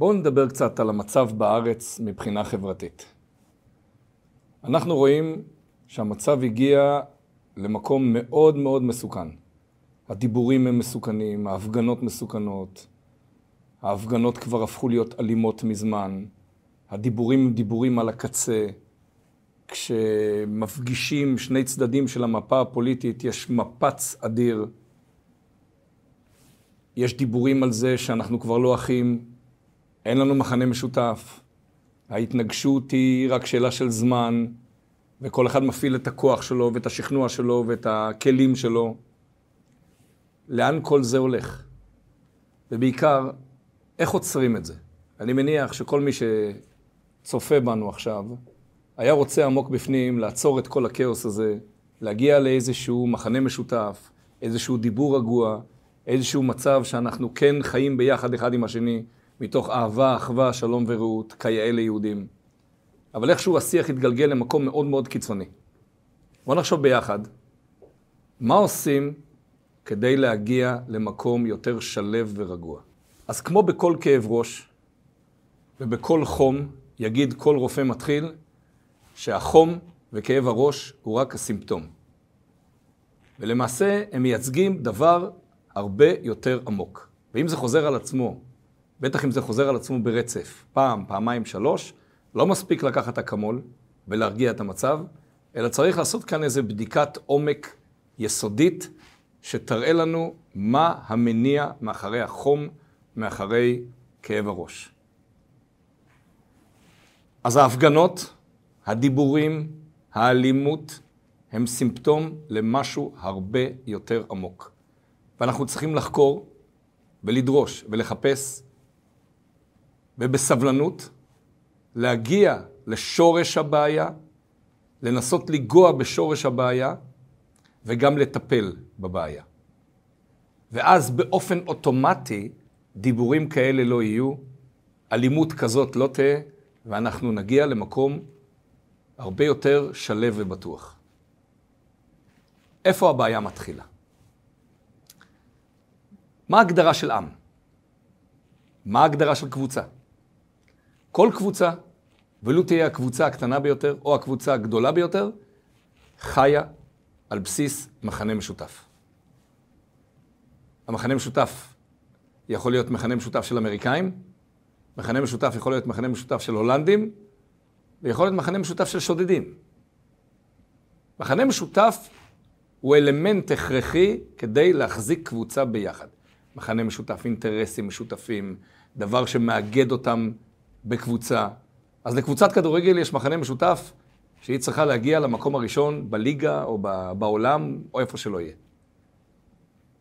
בואו נדבר קצת על המצב בארץ מבחינה חברתית. אנחנו רואים שהמצב הגיע למקום מאוד מאוד מסוכן. הדיבורים הם מסוכנים, ההפגנות מסוכנות, ההפגנות כבר הפכו להיות אלימות מזמן, הדיבורים הם דיבורים על הקצה. כשמפגישים שני צדדים של המפה הפוליטית, יש מפץ אדיר. יש דיבורים על זה שאנחנו כבר לא אחים, אין לנו מחנה משותף. ההתנגשות היא רק שאלה של זמן, וכל אחד מפעיל את הכוח שלו, ואת השכנוע שלו, ואת הכלים שלו. לאן כל זה הולך? ובעיקר, איך עוצרים את זה? אני מניח שכל מי שצופה בנו עכשיו, היה רוצה עמוק בפנים לעצור את כל הכאוס הזה, להגיע לאיזשהו מחנה משותף, איזשהו דיבור רגוע, איזשהו מצב שאנחנו כן חיים ביחד אחד עם השני, מתוך אהבה, אחווה, שלום ורעות, כיאה ליהודים. אבל איכשהו השיח התגלגל למקום מאוד מאוד קיצוני. בואו נחשוב ביחד, מה עושים כדי להגיע למקום יותר שלב ורגוע? אז כמו בכל כאב ראש ובכל חום, יגיד כל רופא מתחיל, שהחום וכאב הראש הוא רק הסימפטום. ולמעשה הם מייצגים דבר הרבה יותר עמוק. ואם זה חוזר על עצמו, בטח אם זה חוזר על עצמו ברצף, פעם, פעמיים, שלוש, לא מספיק לקחת אקמול ולהרגיע את המצב, אלא צריך לעשות כאן איזו בדיקת עומק יסודית, שתראה לנו מה המניע מאחורי החום, מאחורי כאב הראש. אז ההפגנות, הדיבורים, האלימות, הם סימפטום למשהו הרבה יותר עמוק. ואנחנו צריכים לחקור ולדרוש ולחפש, ובסבלנות להגיע לשורש הבעיה, לנסות לגוע בשורש הבעיה, וגם לטפל בבעיה. ואז באופן אוטומטי דיבורים כאלה לא יהיו, אלימות כזאת לא תהיה, ואנחנו נגיע למקום הרבה יותר שלב ובטוח. איפה הבעיה מתחילה? מה ההגדרה של עם? מה ההגדרה של קבוצה? כל קבוצה, ולו תהיה הקבוצה הקטנה ביותר או הקבוצה הגדולה ביותר, חיה על בסיס מחנה משותף. המחנה משותף יכול להיות מחנה משותף של אמריקאים, מחנה משותף יכול להיות מחנה משותף של הולנדים, ויכול להיות מחנה משותף של שודדים. מחנה משותף הוא אלמנט הכרחי כדי להחזיק קבוצה ביחד. מחנה משותף, אינטרסים משותפים, דבר שמאגד אותם בקבוצה. אז לקבוצת כדורגל יש מחנה משותף שהיא צריכה להגיע למקום הראשון בליגה או בעולם או איפה שלא יהיה.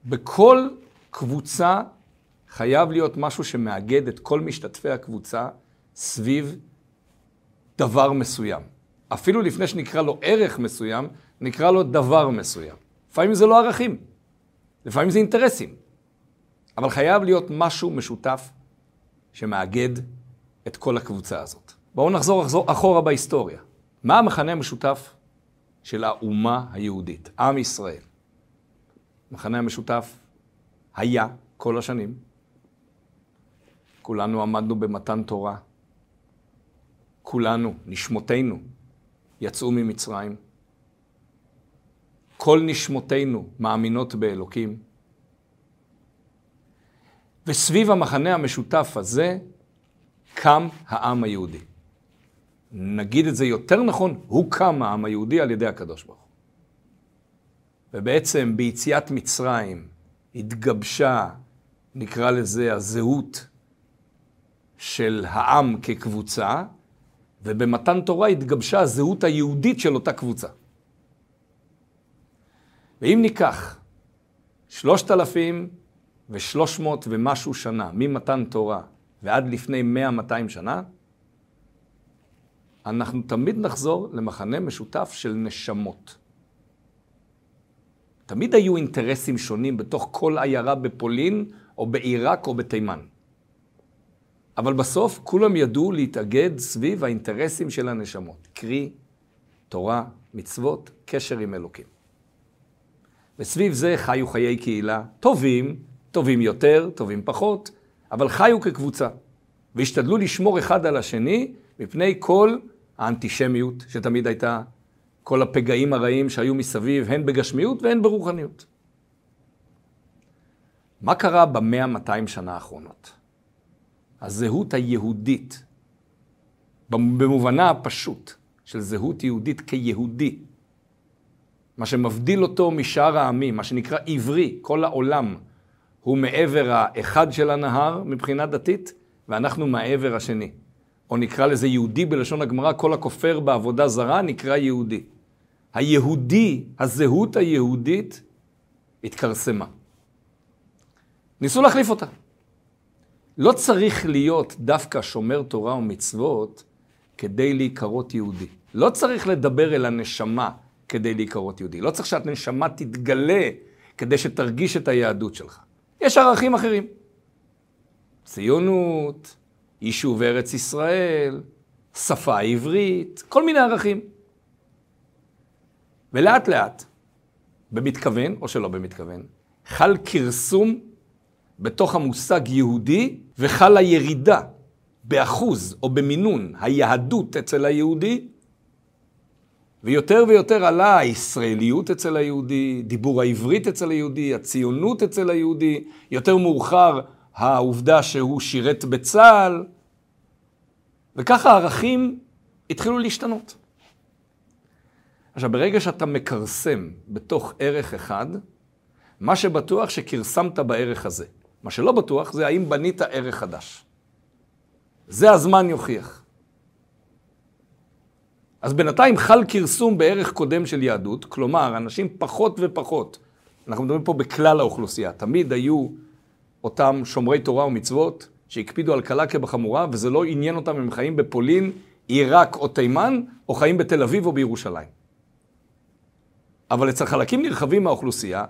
בכל קבוצה חייב להיות משהו שמאגד את כל משתתפי הקבוצה סביב דבר מסוים. אפילו לפני שנקרא לו ערך מסוים, נקרא לו דבר מסוים. לפעמים זה לא ערכים, לפעמים זה אינטרסים. אבל חייב להיות משהו משותף שמאגד את כל הקבוצה הזאת. בואו נחזור, אחורה בהיסטוריה. מה המחנה המשותף של האומה היהודית, עם ישראל? המחנה המשותף היה כל השנים. כולנו עמדנו במתן תורה. כולנו, נשמותינו, יצאו ממצרים. כל נשמותינו מאמינות באלוקים. וסביב המחנה המשותף הזה קם העם היהודי. נגיד את זה יותר נכון, הוקם העם היהודי על ידי הקדוש ברוך הוא. ובעצם ביציאת מצרים התגבשה, נקרא לזה, הזהות של העם כקבוצה, ובמתן תורה התגבשה הזהות היהודית של אותה קבוצה. ואם ניקח שלושת אלפים ושלוש מאות ומשהו שנה ממתן תורה ועד לפני מאה, מאתיים שנה, אנחנו תמיד נחזור למחנה משותף של נשמות. תמיד היו אינטרסים שונים בתוך כל עיירה בפולין, או בעיראק, או בתימן. אבל בסוף כולם ידעו להתאגד סביב האינטרסים של הנשמות, קרי, תורה, מצוות, קשר עם אלוקים. וסביב זה חיו חיי קהילה טובים, טובים יותר, טובים פחות, אבל חיו כקבוצה. והשתדלו לשמור אחד על השני מפני כל האנטישמיות שתמיד הייתה, כל הפגעים הרעים שהיו מסביב, הן בגשמיות והן ברוחניות. מה קרה במאה, 200 שנה האחרונות? הזהות היהודית, במובנה הפשוט של זהות יהודית כיהודי, מה שמבדיל אותו משאר העמים, מה שנקרא עברי, כל העולם, הוא מעבר האחד של הנהר מבחינה דתית, ואנחנו מהעבר השני. או נקרא לזה יהודי בלשון הגמרא, כל הכופר בעבודה זרה נקרא יהודי. היהודי, הזהות היהודית, התכרסמה. ניסו להחליף אותה. לא צריך להיות דווקא שומר תורה ומצוות כדי להיקרות יהודי. לא צריך לדבר אל הנשמה כדי להיקרות יהודי. לא צריך שהנשמה תתגלה כדי שתרגיש את היהדות שלך. יש ערכים אחרים. ציונות, יישוב ארץ ישראל, שפה עברית, כל מיני ערכים. ולאט לאט, במתכוון או שלא במתכוון, חל כרסום בתוך המושג יהודי וחלה ירידה באחוז או במינון היהדות אצל היהודי, ויותר ויותר עלה הישראליות אצל היהודי, דיבור העברית אצל היהודי, הציונות אצל היהודי, יותר מאוחר העובדה שהוא שירת בצה"ל, וככה הערכים התחילו להשתנות. עכשיו, ברגע שאתה מכרסם בתוך ערך אחד, מה שבטוח שכרסמת בערך הזה. מה שלא בטוח זה האם בנית ערך חדש. זה הזמן יוכיח. אז בינתיים חל כרסום בערך קודם של יהדות, כלומר, אנשים פחות ופחות, אנחנו מדברים פה בכלל האוכלוסייה, תמיד היו אותם שומרי תורה ומצוות שהקפידו על קלה כבחמורה, וזה לא עניין אותם אם הם חיים בפולין, עיראק או תימן, או חיים בתל אביב או בירושלים. אבל אצל חלקים נרחבים מהאוכלוסייה,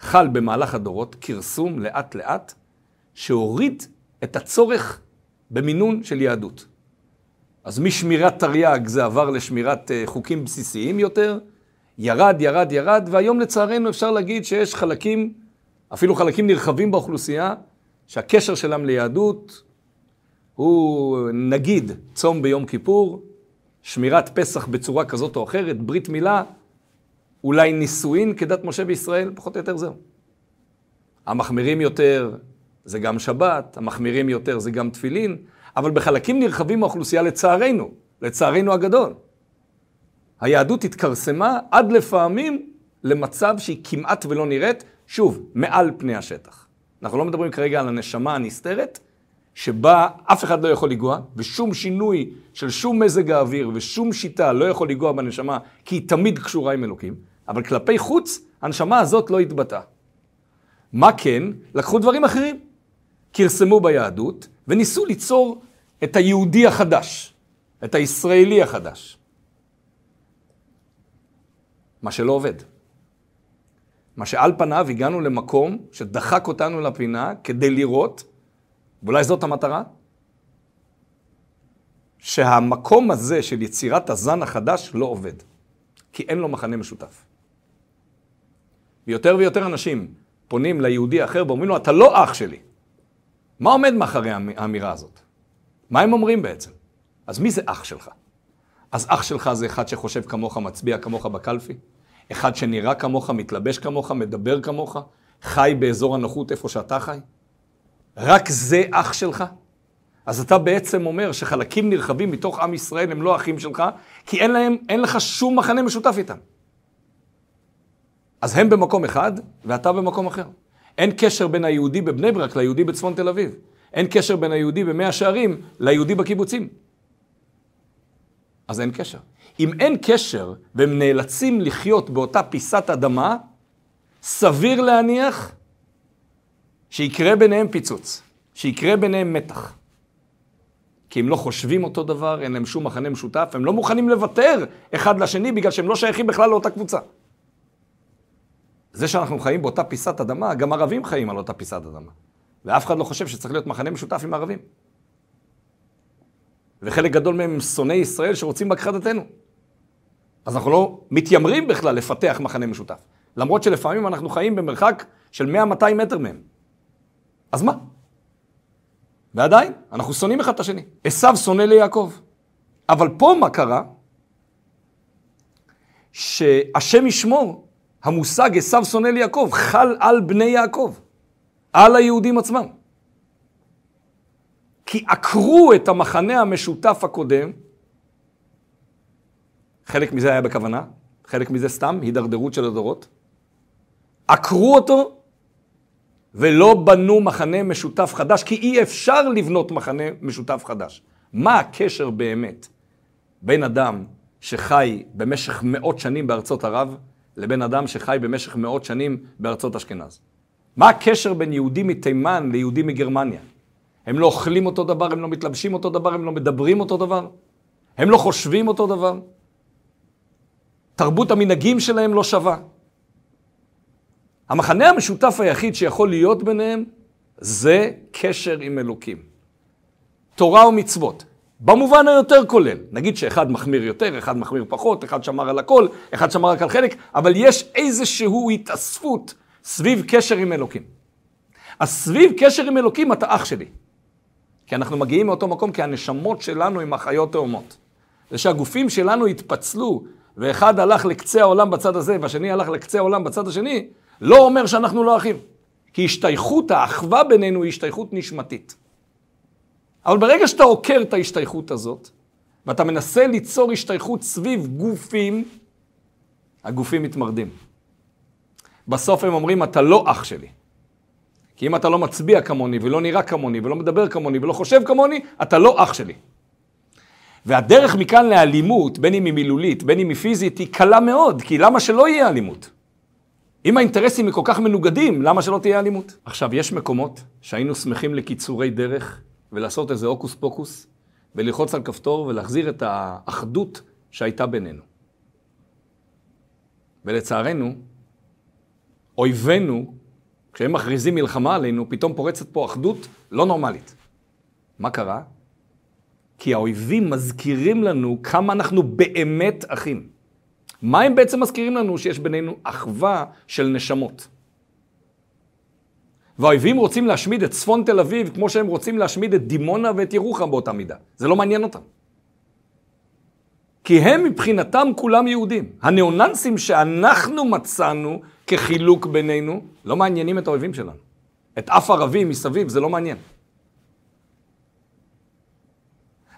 חל במהלך הדורות כרסום לאט לאט, שהוריד את הצורך במינון של יהדות. אז משמירת תרי"ג זה עבר לשמירת אה, חוקים בסיסיים יותר, ירד, ירד, ירד, והיום לצערנו אפשר להגיד שיש חלקים, אפילו חלקים נרחבים באוכלוסייה, שהקשר שלהם ליהדות הוא נגיד צום ביום כיפור, שמירת פסח בצורה כזאת או אחרת, ברית מילה, אולי נישואין כדת משה בישראל, פחות או יותר זהו. המחמירים יותר זה גם שבת, המחמירים יותר זה גם תפילין, אבל בחלקים נרחבים מהאוכלוסייה לצערנו, לצערנו הגדול. היהדות התכרסמה עד לפעמים למצב שהיא כמעט ולא נראית, שוב, מעל פני השטח. אנחנו לא מדברים כרגע על הנשמה הנסתרת, שבה אף אחד לא יכול לנגוע, ושום שינוי של שום מזג האוויר ושום שיטה לא יכול לנגוע בנשמה, כי היא תמיד קשורה עם אלוקים, אבל כלפי חוץ, הנשמה הזאת לא התבטאה. מה כן? לקחו דברים אחרים. כרסמו ביהדות, וניסו ליצור את היהודי החדש, את הישראלי החדש. מה שלא עובד. מה שעל פניו הגענו למקום שדחק אותנו לפינה כדי לראות, ואולי זאת המטרה, שהמקום הזה של יצירת הזן החדש לא עובד, כי אין לו מחנה משותף. ויותר ויותר אנשים פונים ליהודי אחר ואומרים לו, אתה לא אח שלי. מה עומד מאחורי האמירה הזאת? מה הם אומרים בעצם? אז מי זה אח שלך? אז אח שלך זה אחד שחושב כמוך, מצביע כמוך בקלפי? אחד שנראה כמוך, מתלבש כמוך, מדבר כמוך, חי באזור הנוחות איפה שאתה חי? רק זה אח שלך? אז אתה בעצם אומר שחלקים נרחבים מתוך עם ישראל הם לא אחים שלך, כי אין להם, אין לך שום מחנה משותף איתם. אז הם במקום אחד, ואתה במקום אחר. אין קשר בין היהודי בבני ברק ליהודי בצפון תל אביב. אין קשר בין היהודי במאה שערים ליהודי בקיבוצים. אז אין קשר. אם אין קשר והם נאלצים לחיות באותה פיסת אדמה, סביר להניח שיקרה ביניהם פיצוץ, שיקרה ביניהם מתח. כי הם לא חושבים אותו דבר, אין להם שום מחנה משותף, הם לא מוכנים לוותר אחד לשני בגלל שהם לא שייכים בכלל לאותה קבוצה. זה שאנחנו חיים באותה פיסת אדמה, גם ערבים חיים על אותה פיסת אדמה. ואף אחד לא חושב שצריך להיות מחנה משותף עם ערבים. וחלק גדול מהם הם שונאי ישראל שרוצים בהכחדתנו. אז אנחנו לא מתיימרים בכלל לפתח מחנה משותף. למרות שלפעמים אנחנו חיים במרחק של 100-200 מטר מהם. אז מה? ועדיין, אנחנו שונאים אחד את השני. עשו שונא ליעקב. אבל פה מה קרה? שהשם ישמור, המושג עשו שונא ליעקב, חל על בני יעקב, על היהודים עצמם. כי עקרו את המחנה המשותף הקודם, חלק מזה היה בכוונה, חלק מזה סתם, הידרדרות של הדורות. עקרו אותו ולא בנו מחנה משותף חדש, כי אי אפשר לבנות מחנה משותף חדש. מה הקשר באמת בין אדם שחי במשך מאות שנים בארצות ערב, לבין אדם שחי במשך מאות שנים בארצות אשכנז? מה הקשר בין יהודי מתימן ליהודי מגרמניה? הם לא אוכלים אותו דבר, הם לא מתלבשים אותו דבר, הם לא מדברים אותו דבר, הם לא חושבים אותו דבר. תרבות המנהגים שלהם לא שווה. המחנה המשותף היחיד שיכול להיות ביניהם זה קשר עם אלוקים. תורה ומצוות. במובן היותר כולל. נגיד שאחד מחמיר יותר, אחד מחמיר פחות, אחד שמר על הכל, אחד שמר רק על חלק, אבל יש איזושהי התאספות סביב קשר עם אלוקים. אז סביב קשר עם אלוקים אתה אח שלי. כי אנחנו מגיעים מאותו מקום, כי הנשמות שלנו הם אחיות תאומות. זה שהגופים שלנו התפצלו, ואחד הלך לקצה העולם בצד הזה, והשני הלך לקצה העולם בצד השני, לא אומר שאנחנו לא אחים. כי השתייכות, האחווה בינינו היא השתייכות נשמתית. אבל ברגע שאתה עוקר את ההשתייכות הזאת, ואתה מנסה ליצור השתייכות סביב גופים, הגופים מתמרדים. בסוף הם אומרים, אתה לא אח שלי. כי אם אתה לא מצביע כמוני, ולא נראה כמוני, ולא מדבר כמוני, ולא חושב כמוני, אתה לא אח שלי. והדרך מכאן לאלימות, בין אם היא מילולית, בין אם היא פיזית, היא קלה מאוד, כי למה שלא יהיה אלימות? אם האינטרסים הם כל כך מנוגדים, למה שלא תהיה אלימות? עכשיו, יש מקומות שהיינו שמחים לקיצורי דרך ולעשות איזה הוקוס פוקוס, וללחוץ על כפתור ולהחזיר את האחדות שהייתה בינינו. ולצערנו, אויבינו, כשהם מכריזים מלחמה עלינו, פתאום פורצת פה אחדות לא נורמלית. מה קרה? כי האויבים מזכירים לנו כמה אנחנו באמת אחים. מה הם בעצם מזכירים לנו? שיש בינינו אחווה של נשמות. והאויבים רוצים להשמיד את צפון תל אביב כמו שהם רוצים להשמיד את דימונה ואת ירוחם באותה מידה. זה לא מעניין אותם. כי הם מבחינתם כולם יהודים. הניאוננסים שאנחנו מצאנו כחילוק בינינו, לא מעניינים את האויבים שלנו. את אף ערבי מסביב זה לא מעניין.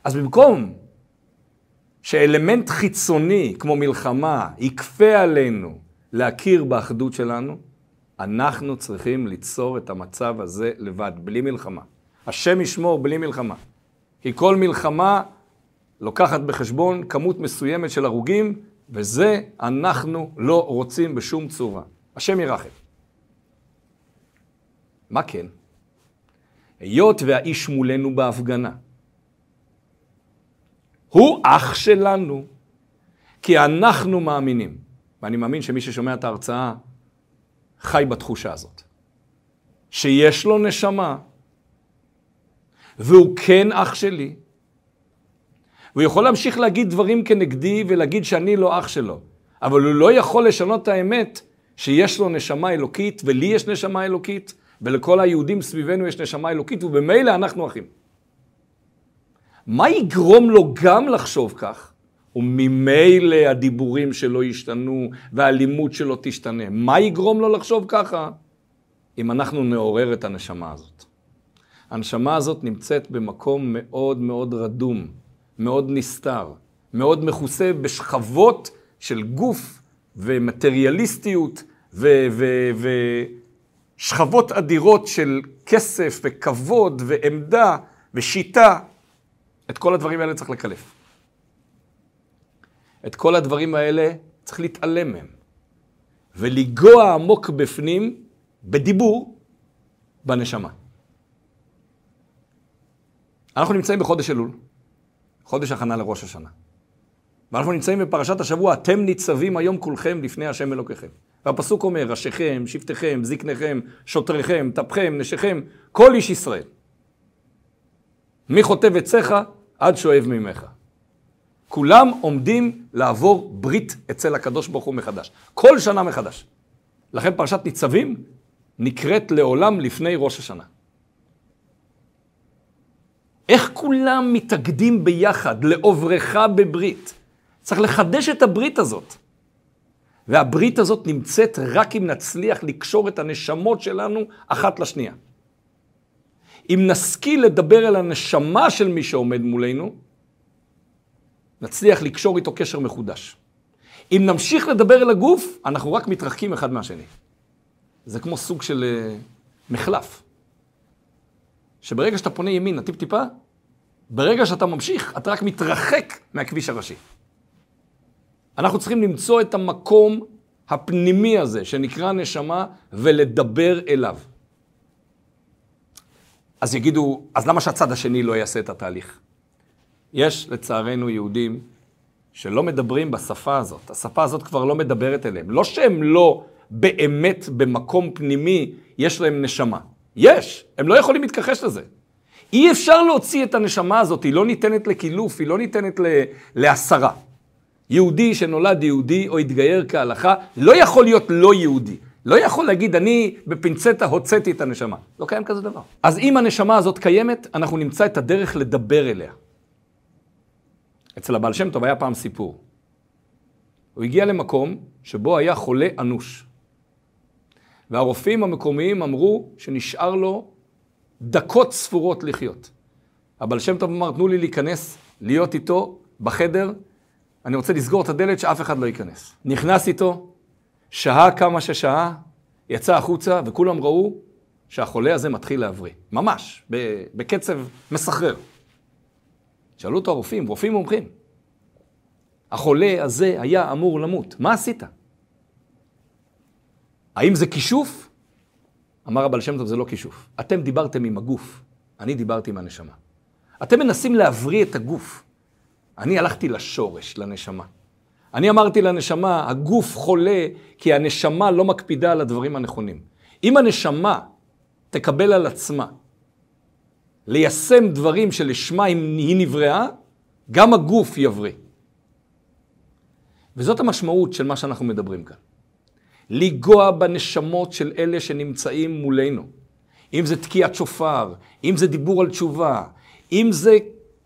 אז במקום שאלמנט חיצוני כמו מלחמה יכפה עלינו להכיר באחדות שלנו, אנחנו צריכים ליצור את המצב הזה לבד, בלי מלחמה. השם ישמור בלי מלחמה. כי כל מלחמה לוקחת בחשבון כמות מסוימת של הרוגים, וזה אנחנו לא רוצים בשום צורה. השם ירחם. מה כן? היות והאיש מולנו בהפגנה, הוא אח שלנו, כי אנחנו מאמינים. ואני מאמין שמי ששומע את ההרצאה חי בתחושה הזאת. שיש לו נשמה, והוא כן אח שלי. הוא יכול להמשיך להגיד דברים כנגדי ולהגיד שאני לא אח שלו, אבל הוא לא יכול לשנות את האמת שיש לו נשמה אלוקית, ולי יש נשמה אלוקית, ולכל היהודים סביבנו יש נשמה אלוקית, ובמילא אנחנו אחים. מה יגרום לו גם לחשוב כך? וממילא הדיבורים שלו ישתנו והאלימות שלו תשתנה. מה יגרום לו לחשוב ככה? אם אנחנו נעורר את הנשמה הזאת. הנשמה הזאת נמצאת במקום מאוד מאוד רדום, מאוד נסתר, מאוד מכוסה בשכבות של גוף ומטריאליסטיות ושכבות אדירות של כסף וכבוד ועמדה ושיטה. את כל הדברים האלה צריך לקלף. את כל הדברים האלה צריך להתעלם מהם. ולגוע עמוק בפנים, בדיבור, בנשמה. אנחנו נמצאים בחודש אלול, חודש הכנה לראש השנה. ואנחנו נמצאים בפרשת השבוע, אתם ניצבים היום כולכם לפני השם אלוקיכם. והפסוק אומר, ראשיכם, שבטיכם, זקניכם, שוטריכם, טפכם, נשיכם, כל איש ישראל. מי חוטב עציך עד שואב ממך. כולם עומדים לעבור ברית אצל הקדוש ברוך הוא מחדש. כל שנה מחדש. לכן פרשת ניצבים נקראת לעולם לפני ראש השנה. איך כולם מתאגדים ביחד לעוברך בברית? צריך לחדש את הברית הזאת. והברית הזאת נמצאת רק אם נצליח לקשור את הנשמות שלנו אחת לשנייה. אם נשכיל לדבר אל הנשמה של מי שעומד מולנו, נצליח לקשור איתו קשר מחודש. אם נמשיך לדבר אל הגוף, אנחנו רק מתרחקים אחד מהשני. זה כמו סוג של uh, מחלף. שברגע שאתה פונה ימינה טיפ-טיפה, ברגע שאתה ממשיך, אתה רק מתרחק מהכביש הראשי. אנחנו צריכים למצוא את המקום הפנימי הזה, שנקרא נשמה, ולדבר אליו. אז יגידו, אז למה שהצד השני לא יעשה את התהליך? יש, לצערנו, יהודים שלא מדברים בשפה הזאת. השפה הזאת כבר לא מדברת אליהם. לא שהם לא באמת במקום פנימי, יש להם נשמה. יש, הם לא יכולים להתכחש לזה. אי אפשר להוציא את הנשמה הזאת, היא לא ניתנת לקילוף, היא לא ניתנת להסרה. יהודי שנולד יהודי או התגייר כהלכה, לא יכול להיות לא יהודי. לא יכול להגיד, אני בפינצטה הוצאתי את הנשמה. לא קיים כזה דבר. אז אם הנשמה הזאת קיימת, אנחנו נמצא את הדרך לדבר אליה. אצל הבעל שם טוב היה פעם סיפור. הוא הגיע למקום שבו היה חולה אנוש. והרופאים המקומיים אמרו שנשאר לו דקות ספורות לחיות. הבעל שם טוב אמר, תנו לי להיכנס, להיות איתו בחדר, אני רוצה לסגור את הדלת שאף אחד לא ייכנס. נכנס איתו, שהה כמה ששהה, יצא החוצה, וכולם ראו שהחולה הזה מתחיל להבריא. ממש, בקצב מסחרר. שאלו אותו הרופאים, רופאים מומחים. החולה הזה היה אמור למות, מה עשית? האם זה כישוף? אמר הבעל שם טוב, זה לא כישוף. אתם דיברתם עם הגוף, אני דיברתי עם הנשמה. אתם מנסים להבריא את הגוף. אני הלכתי לשורש, לנשמה. אני אמרתי לנשמה, הגוף חולה כי הנשמה לא מקפידה על הדברים הנכונים. אם הנשמה תקבל על עצמה ליישם דברים שלשמה היא נבראה, גם הגוף יבריא. וזאת המשמעות של מה שאנחנו מדברים כאן. לנגוע בנשמות של אלה שנמצאים מולנו. אם זה תקיעת שופר, אם זה דיבור על תשובה, אם זה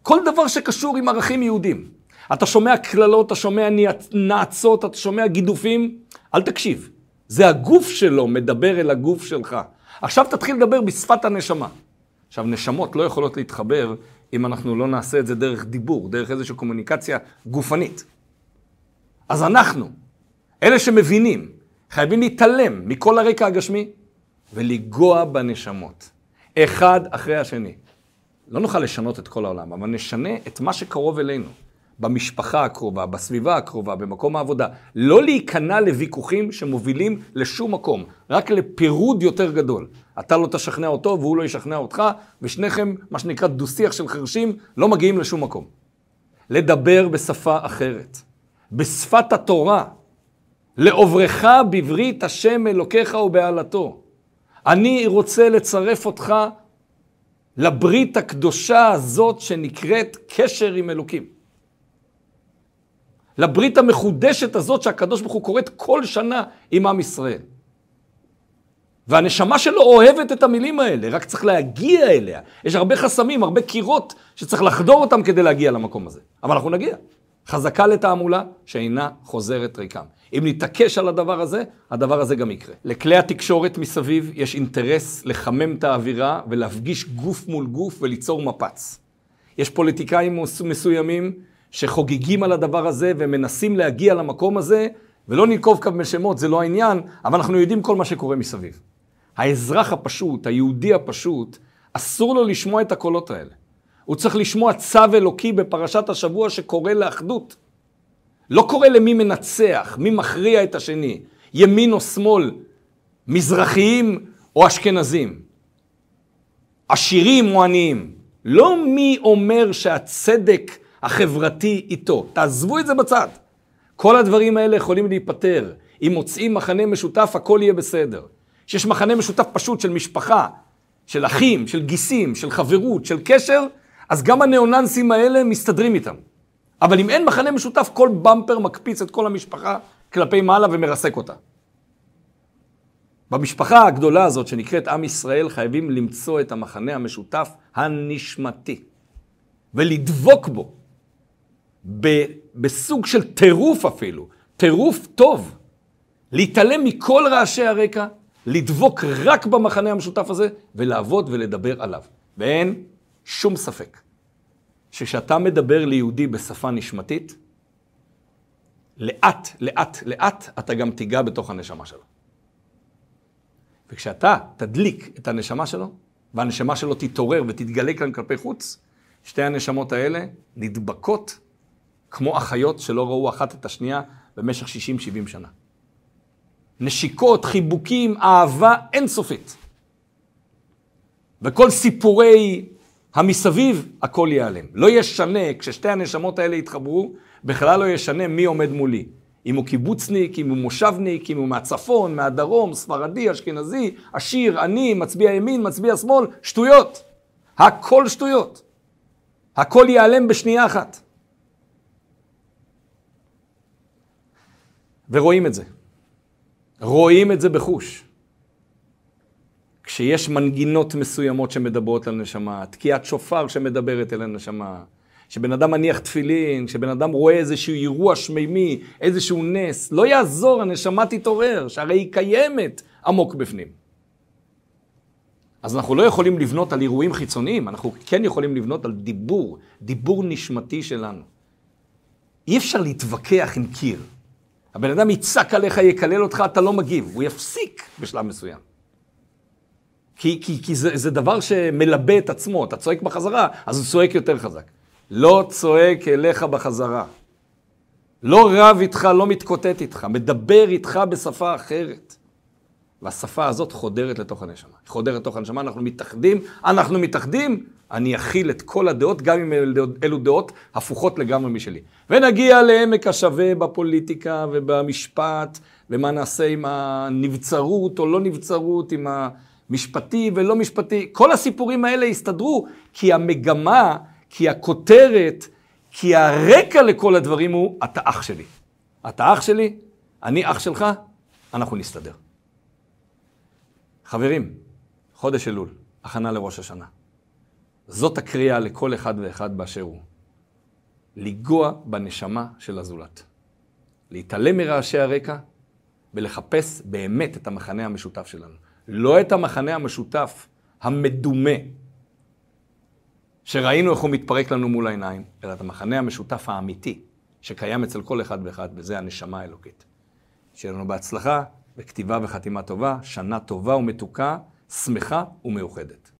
כל דבר שקשור עם ערכים יהודים. אתה שומע קללות, אתה שומע נאצות, אתה שומע גידופים, אל תקשיב. זה הגוף שלו מדבר אל הגוף שלך. עכשיו תתחיל לדבר בשפת הנשמה. עכשיו, נשמות לא יכולות להתחבר אם אנחנו לא נעשה את זה דרך דיבור, דרך איזושהי קומוניקציה גופנית. אז אנחנו, אלה שמבינים, חייבים להתעלם מכל הרקע הגשמי ולגוע בנשמות, אחד אחרי השני. לא נוכל לשנות את כל העולם, אבל נשנה את מה שקרוב אלינו, במשפחה הקרובה, בסביבה הקרובה, במקום העבודה. לא להיכנע לוויכוחים שמובילים לשום מקום, רק לפירוד יותר גדול. אתה לא תשכנע אותו והוא לא ישכנע אותך, ושניכם, מה שנקרא דו-שיח של חרשים, לא מגיעים לשום מקום. לדבר בשפה אחרת, בשפת התורה, לעוברך בברית השם אלוקיך ובעלתו. אני רוצה לצרף אותך לברית הקדושה הזאת שנקראת קשר עם אלוקים. לברית המחודשת הזאת שהקדוש ברוך הוא קוראת כל שנה עם עם ישראל. והנשמה שלו אוהבת את המילים האלה, רק צריך להגיע אליה. יש הרבה חסמים, הרבה קירות שצריך לחדור אותם כדי להגיע למקום הזה. אבל אנחנו נגיע. חזקה לתעמולה שאינה חוזרת ריקם. אם נתעקש על הדבר הזה, הדבר הזה גם יקרה. לכלי התקשורת מסביב יש אינטרס לחמם את האווירה ולהפגיש גוף מול גוף וליצור מפץ. יש פוליטיקאים מסוימים שחוגגים על הדבר הזה ומנסים להגיע למקום הזה, ולא ננקוב כאן בשמות, זה לא העניין, אבל אנחנו יודעים כל מה שקורה מסביב. האזרח הפשוט, היהודי הפשוט, אסור לו לשמוע את הקולות האלה. הוא צריך לשמוע צו אלוקי בפרשת השבוע שקורא לאחדות. לא קורא למי מנצח, מי מכריע את השני, ימין או שמאל, מזרחיים או אשכנזים, עשירים או עניים. לא מי אומר שהצדק החברתי איתו. תעזבו את זה בצד. כל הדברים האלה יכולים להיפתר. אם מוצאים מחנה משותף, הכל יהיה בסדר. שיש מחנה משותף פשוט של משפחה, של אחים, של גיסים, של חברות, של קשר, אז גם הניאוננסים האלה מסתדרים איתם. אבל אם אין מחנה משותף, כל במפר מקפיץ את כל המשפחה כלפי מעלה ומרסק אותה. במשפחה הגדולה הזאת שנקראת עם ישראל חייבים למצוא את המחנה המשותף הנשמתי. ולדבוק בו, ב, בסוג של טירוף אפילו, טירוף טוב, להתעלם מכל רעשי הרקע, לדבוק רק במחנה המשותף הזה, ולעבוד ולדבר עליו. ואין שום ספק שכשאתה מדבר ליהודי בשפה נשמתית, לאט, לאט, לאט, אתה גם תיגע בתוך הנשמה שלו. וכשאתה תדליק את הנשמה שלו, והנשמה שלו תתעורר ותתגלה כאן כלפי חוץ, שתי הנשמות האלה נדבקות כמו אחיות שלא ראו אחת את השנייה במשך 60-70 שנה. נשיקות, חיבוקים, אהבה אינסופית. וכל סיפורי המסביב, הכל ייעלם. לא ישנה, כששתי הנשמות האלה יתחברו, בכלל לא ישנה מי עומד מולי. אם הוא קיבוצניק, אם הוא מושבניק, אם הוא מהצפון, מהדרום, ספרדי, אשכנזי, עשיר, עני, מצביע ימין, מצביע שמאל, שטויות. הכל שטויות. הכל ייעלם בשנייה אחת. ורואים את זה. רואים את זה בחוש. כשיש מנגינות מסוימות שמדברות על נשמה, תקיעת שופר שמדברת אל הנשמה, כשבן אדם מניח תפילין, כשבן אדם רואה איזשהו אירוע שמימי, איזשהו נס, לא יעזור, הנשמה תתעורר, שהרי היא קיימת עמוק בפנים. אז אנחנו לא יכולים לבנות על אירועים חיצוניים, אנחנו כן יכולים לבנות על דיבור, דיבור נשמתי שלנו. אי אפשר להתווכח עם קיר. הבן אדם יצעק עליך, יקלל אותך, אתה לא מגיב, הוא יפסיק בשלב מסוים. כי, כי, כי זה, זה דבר שמלבה את עצמו, אתה צועק בחזרה, אז הוא צועק יותר חזק. לא צועק אליך בחזרה. לא רב איתך, לא מתקוטט איתך, מדבר איתך בשפה אחרת. והשפה הזאת חודרת לתוך הנשמה. חודרת לתוך הנשמה, אנחנו מתאחדים, אנחנו מתאחדים, אני אכיל את כל הדעות, גם אם אלו, דעות הפוכות לגמרי משלי. ונגיע לעמק השווה בפוליטיקה ובמשפט, ומה נעשה עם הנבצרות או לא נבצרות, עם המשפטי ולא משפטי. כל הסיפורים האלה יסתדרו, כי המגמה, כי הכותרת, כי הרקע לכל הדברים הוא, אתה אח שלי. אתה אח שלי, אני אח שלך, אנחנו נסתדר. חברים, חודש אלול, הכנה לראש השנה. זאת הקריאה לכל אחד ואחד באשר הוא. לנגוע בנשמה של הזולת. להתעלם מרעשי הרקע ולחפש באמת את המחנה המשותף שלנו. לא את המחנה המשותף המדומה, שראינו איך הוא מתפרק לנו מול העיניים, אלא את המחנה המשותף האמיתי, שקיים אצל כל אחד ואחד, וזה הנשמה האלוקית. שיהיה לנו בהצלחה, בכתיבה וחתימה טובה, שנה טובה ומתוקה, שמחה ומאוחדת.